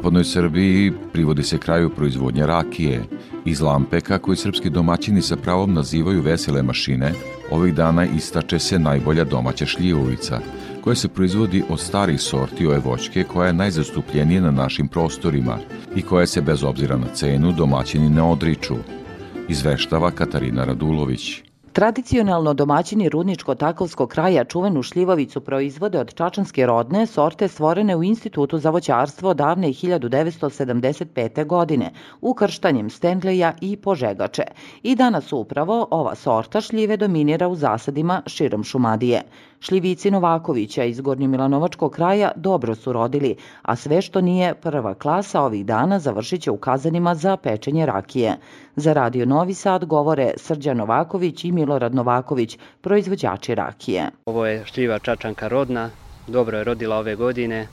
zapadnoj Srbiji privodi se kraju proizvodnja rakije. Iz lampeka, koji srpski domaćini sa pravom nazivaju vesele mašine, ovih dana istače se najbolja domaća šljivovica, koja se proizvodi od starih sorti ove voćke koja je najzastupljenija na našim prostorima i koja se bez obzira na cenu domaćini ne odriču. Izveštava Katarina Radulović. Tradicionalno domaćini Rudničko-Takovskog kraja čuvenu šljivovicu proizvode od čačanske rodne sorte stvorene u Institutu za voćarstvo davne 1975. godine, ukrštanjem Stenleja i Požegače. I danas upravo ova sorta šljive dominira u zasadima širom Šumadije. Šljivici Novakovića iz Gornjomilanovačkog kraja dobro su rodili, a sve što nije prva klasa ovih dana završit će u kazanima za pečenje rakije. Za Radio Novi Sad govore Srđan Novaković i Milorad Novaković, proizvođači rakije. Ovo je šljiva Čačanka rodna, dobro je rodila ove godine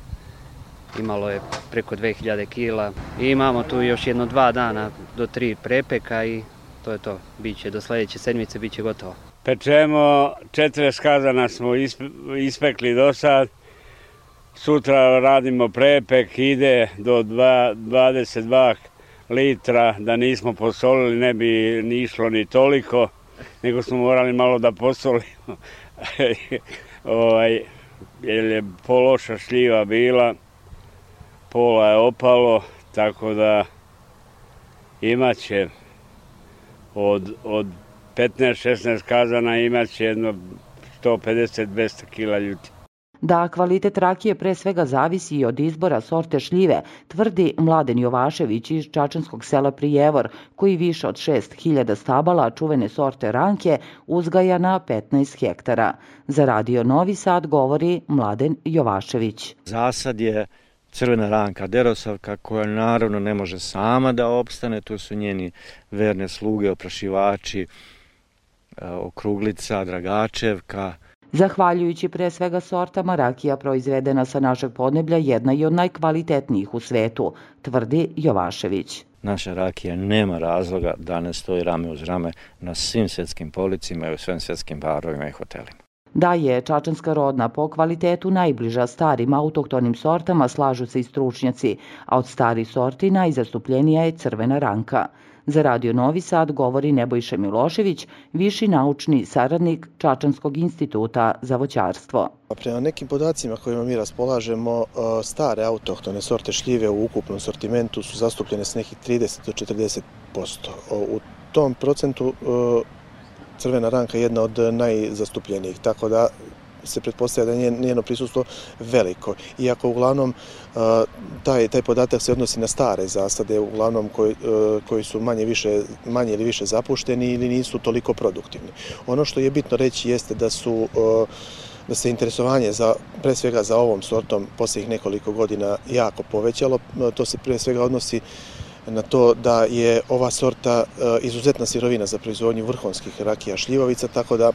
imalo je preko 2000 kila i imamo tu još jedno dva dana do tri prepeka i to je to. Biće do sledeće sedmice, biće gotovo. Pečemo, 40 kazana smo ispekli do sad, sutra radimo prepek, ide do 22 litra, da nismo posolili ne bi ni išlo ni toliko, nego smo morali malo da posolimo, *laughs* ovaj, jer je pološa šljiva bila, pola je opalo, tako da imaće od, od 15-16 kazana imaće jedno 150-200 kila ljuti. Da kvalitet rakije pre svega zavisi i od izbora sorte šljive, tvrdi Mladen Jovašević iz Čačanskog sela Prijevor, koji više od 6000 stabala čuvene sorte ranke uzgaja na 15 hektara. Za radio Novi Sad govori Mladen Jovašević. Zasad je crvena ranka derosavka koja naravno ne može sama da opstane, tu su njeni verne sluge, oprašivači, okruglica, dragačevka. Zahvaljujući pre svega sortama, rakija proizvedena sa našeg podneblja jedna je od najkvalitetnijih u svetu, tvrdi Jovašević. Naša rakija nema razloga da ne stoji rame uz rame na svim svetskim policima i u svim svetskim barovima i hotelima. Da je čačanska rodna po kvalitetu najbliža starim autohtonim sortama slažu se i stručnjaci, a od starih sorti najzastupljenija je crvena ranka. Za Radio Novi Sad govori Nebojša Milošević, viši naučni saradnik Čačanskog instituta za voćarstvo. Prema nekim podacima kojima mi raspolažemo, stare autohtone sorte šljive u ukupnom sortimentu su zastupljene s nekih 30 do 40%. U tom procentu crvena ranka je jedna od najzastupljenijih, tako da se pretpostavlja da je njeno prisustvo veliko. Iako uglavnom taj, taj podatak se odnosi na stare zasade, uglavnom koji, koji su manje, više, manje ili više zapušteni ili nisu toliko produktivni. Ono što je bitno reći jeste da su da se interesovanje za, pre svega za ovom sortom posljednjih nekoliko godina jako povećalo. To se pre svega odnosi na to da je ova sorta e, izuzetna sirovina za proizvodnju vrhunskih rakija šljivovica, tako da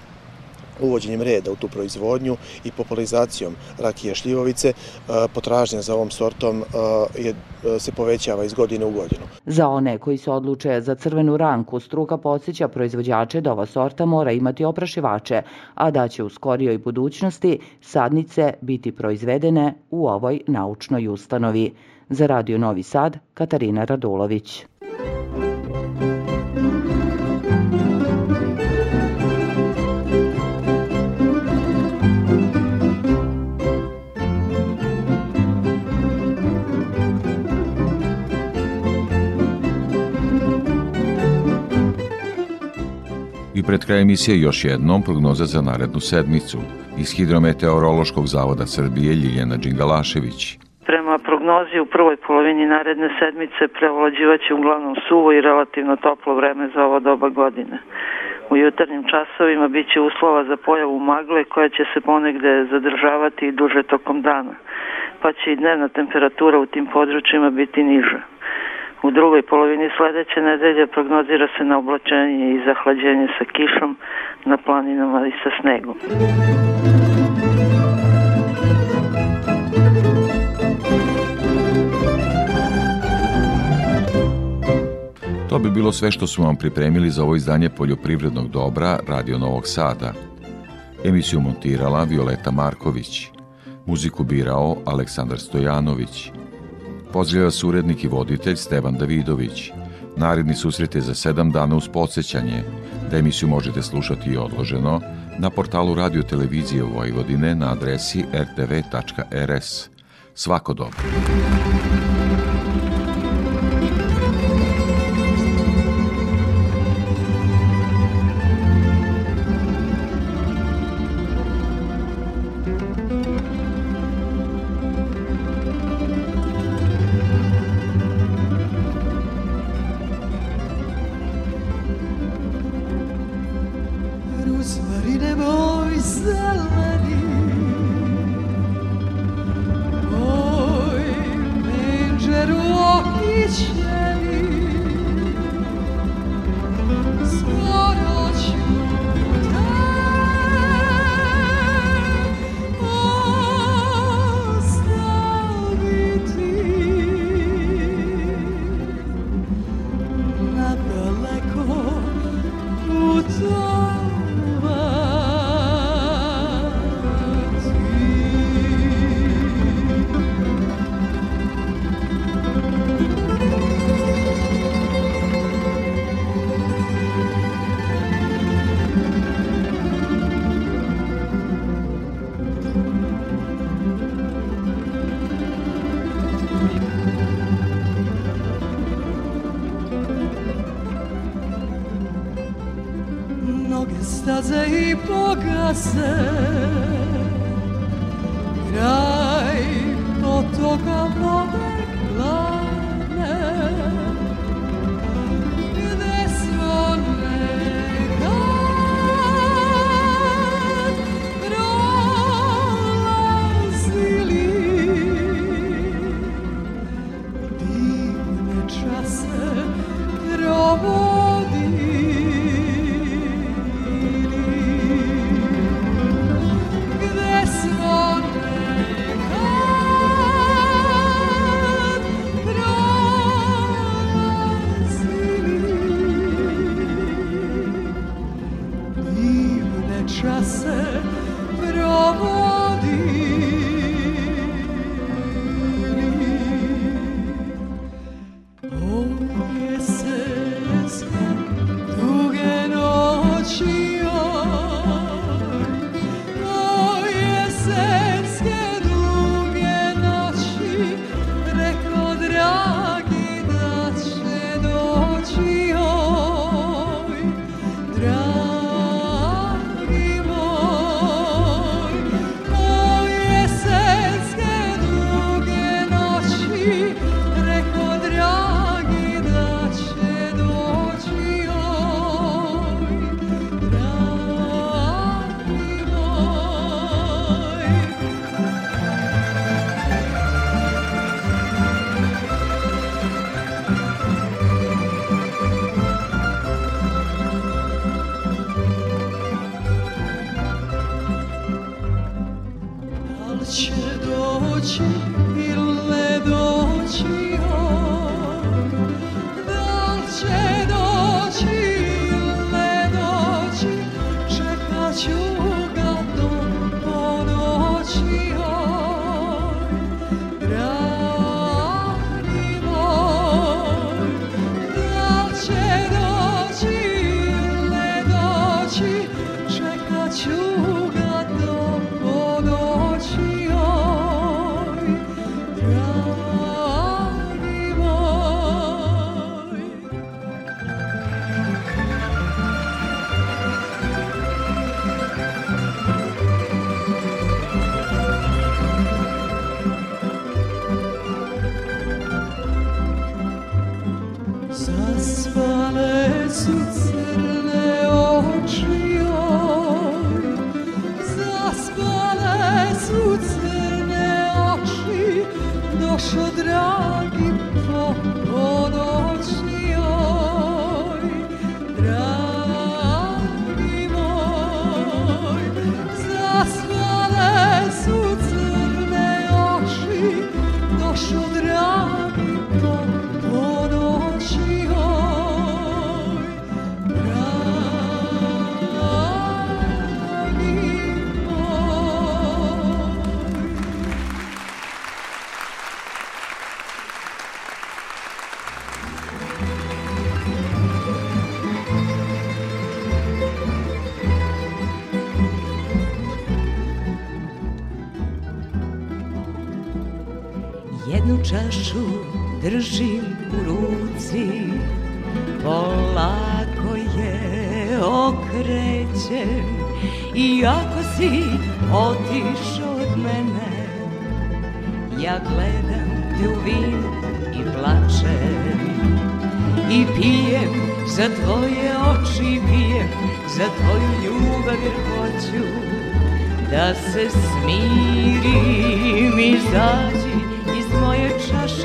uvođenjem reda u tu proizvodnju i popularizacijom rakije šljivovice e, potražnja za ovom sortom e, je, se povećava iz godine u godinu. Za one koji se odluče za crvenu ranku, struka podsjeća proizvođače da ova sorta mora imati oprašivače, a da će u skorijoj budućnosti sadnice biti proizvedene u ovoj naučnoj ustanovi. Za Radio Novi Sad, Katarina Radulović. Pred kraj emisije još jednom prognoza za narednu sedmicu. Iz Hidrometeorološkog zavoda Srbije Ljiljana Đingalašević. Prema prognozi u prvoj polovini naredne sedmice prevlađivaće uglavnom suvo i relativno toplo vreme za ovo doba godine. U jutarnjim časovima biće uslova za pojavu magle koja će se ponegde zadržavati i duže tokom dana, pa će i dnevna temperatura u tim područjima biti niža. U drugoj polovini sledeće nedelje prognozira se na oblačenje i zahlađenje sa kišom na planinama i sa snegom. To bi bilo sve što su vam pripremili za ovo izdanje poljoprivrednog dobra Radio Novog Sada. Emisiju montirala Violeta Marković. Muziku birao Aleksandar Stojanović. Pozdravlja vas urednik i voditelj Stevan Davidović. Naredni susret je za sedam dana uz podsjećanje, da emisiju možete slušati i odloženo na portalu Radio Televizije Vojvodine na adresi rtv.rs. Svako dobro.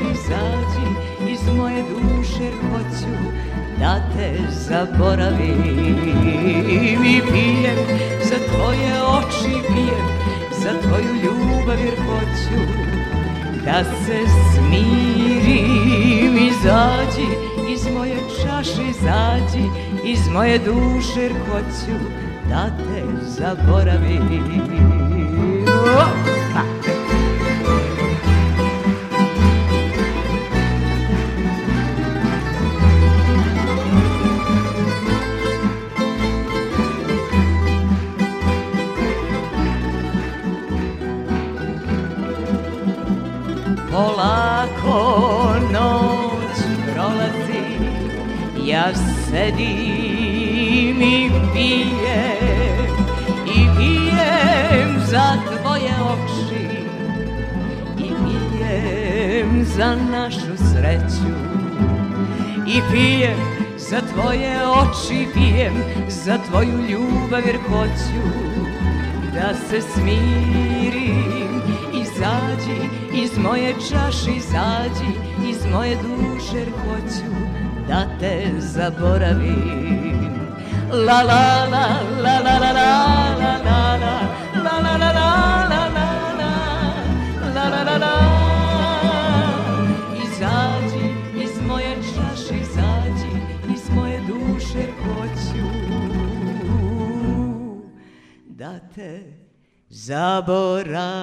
izađi iz moje duše hoću da te zaboravim i pijem za tvoje oči pijem za tvoju ljubav jer hoću da se smirim izađi iz moje čaše izađi iz moje duše jer hoću da te zaboravim Oh! polako noć prolazi. Ja sedim i pijem I pijem za tvoje oči I pijem za našu sreću I pijem za tvoje oči Pijem za tvoju ljubav jer hoću Da se smiri izađi iz moje čaše izađi iz moje duše hoću da te zaboravim la la la la la la la la la la la la la da te zaboravi.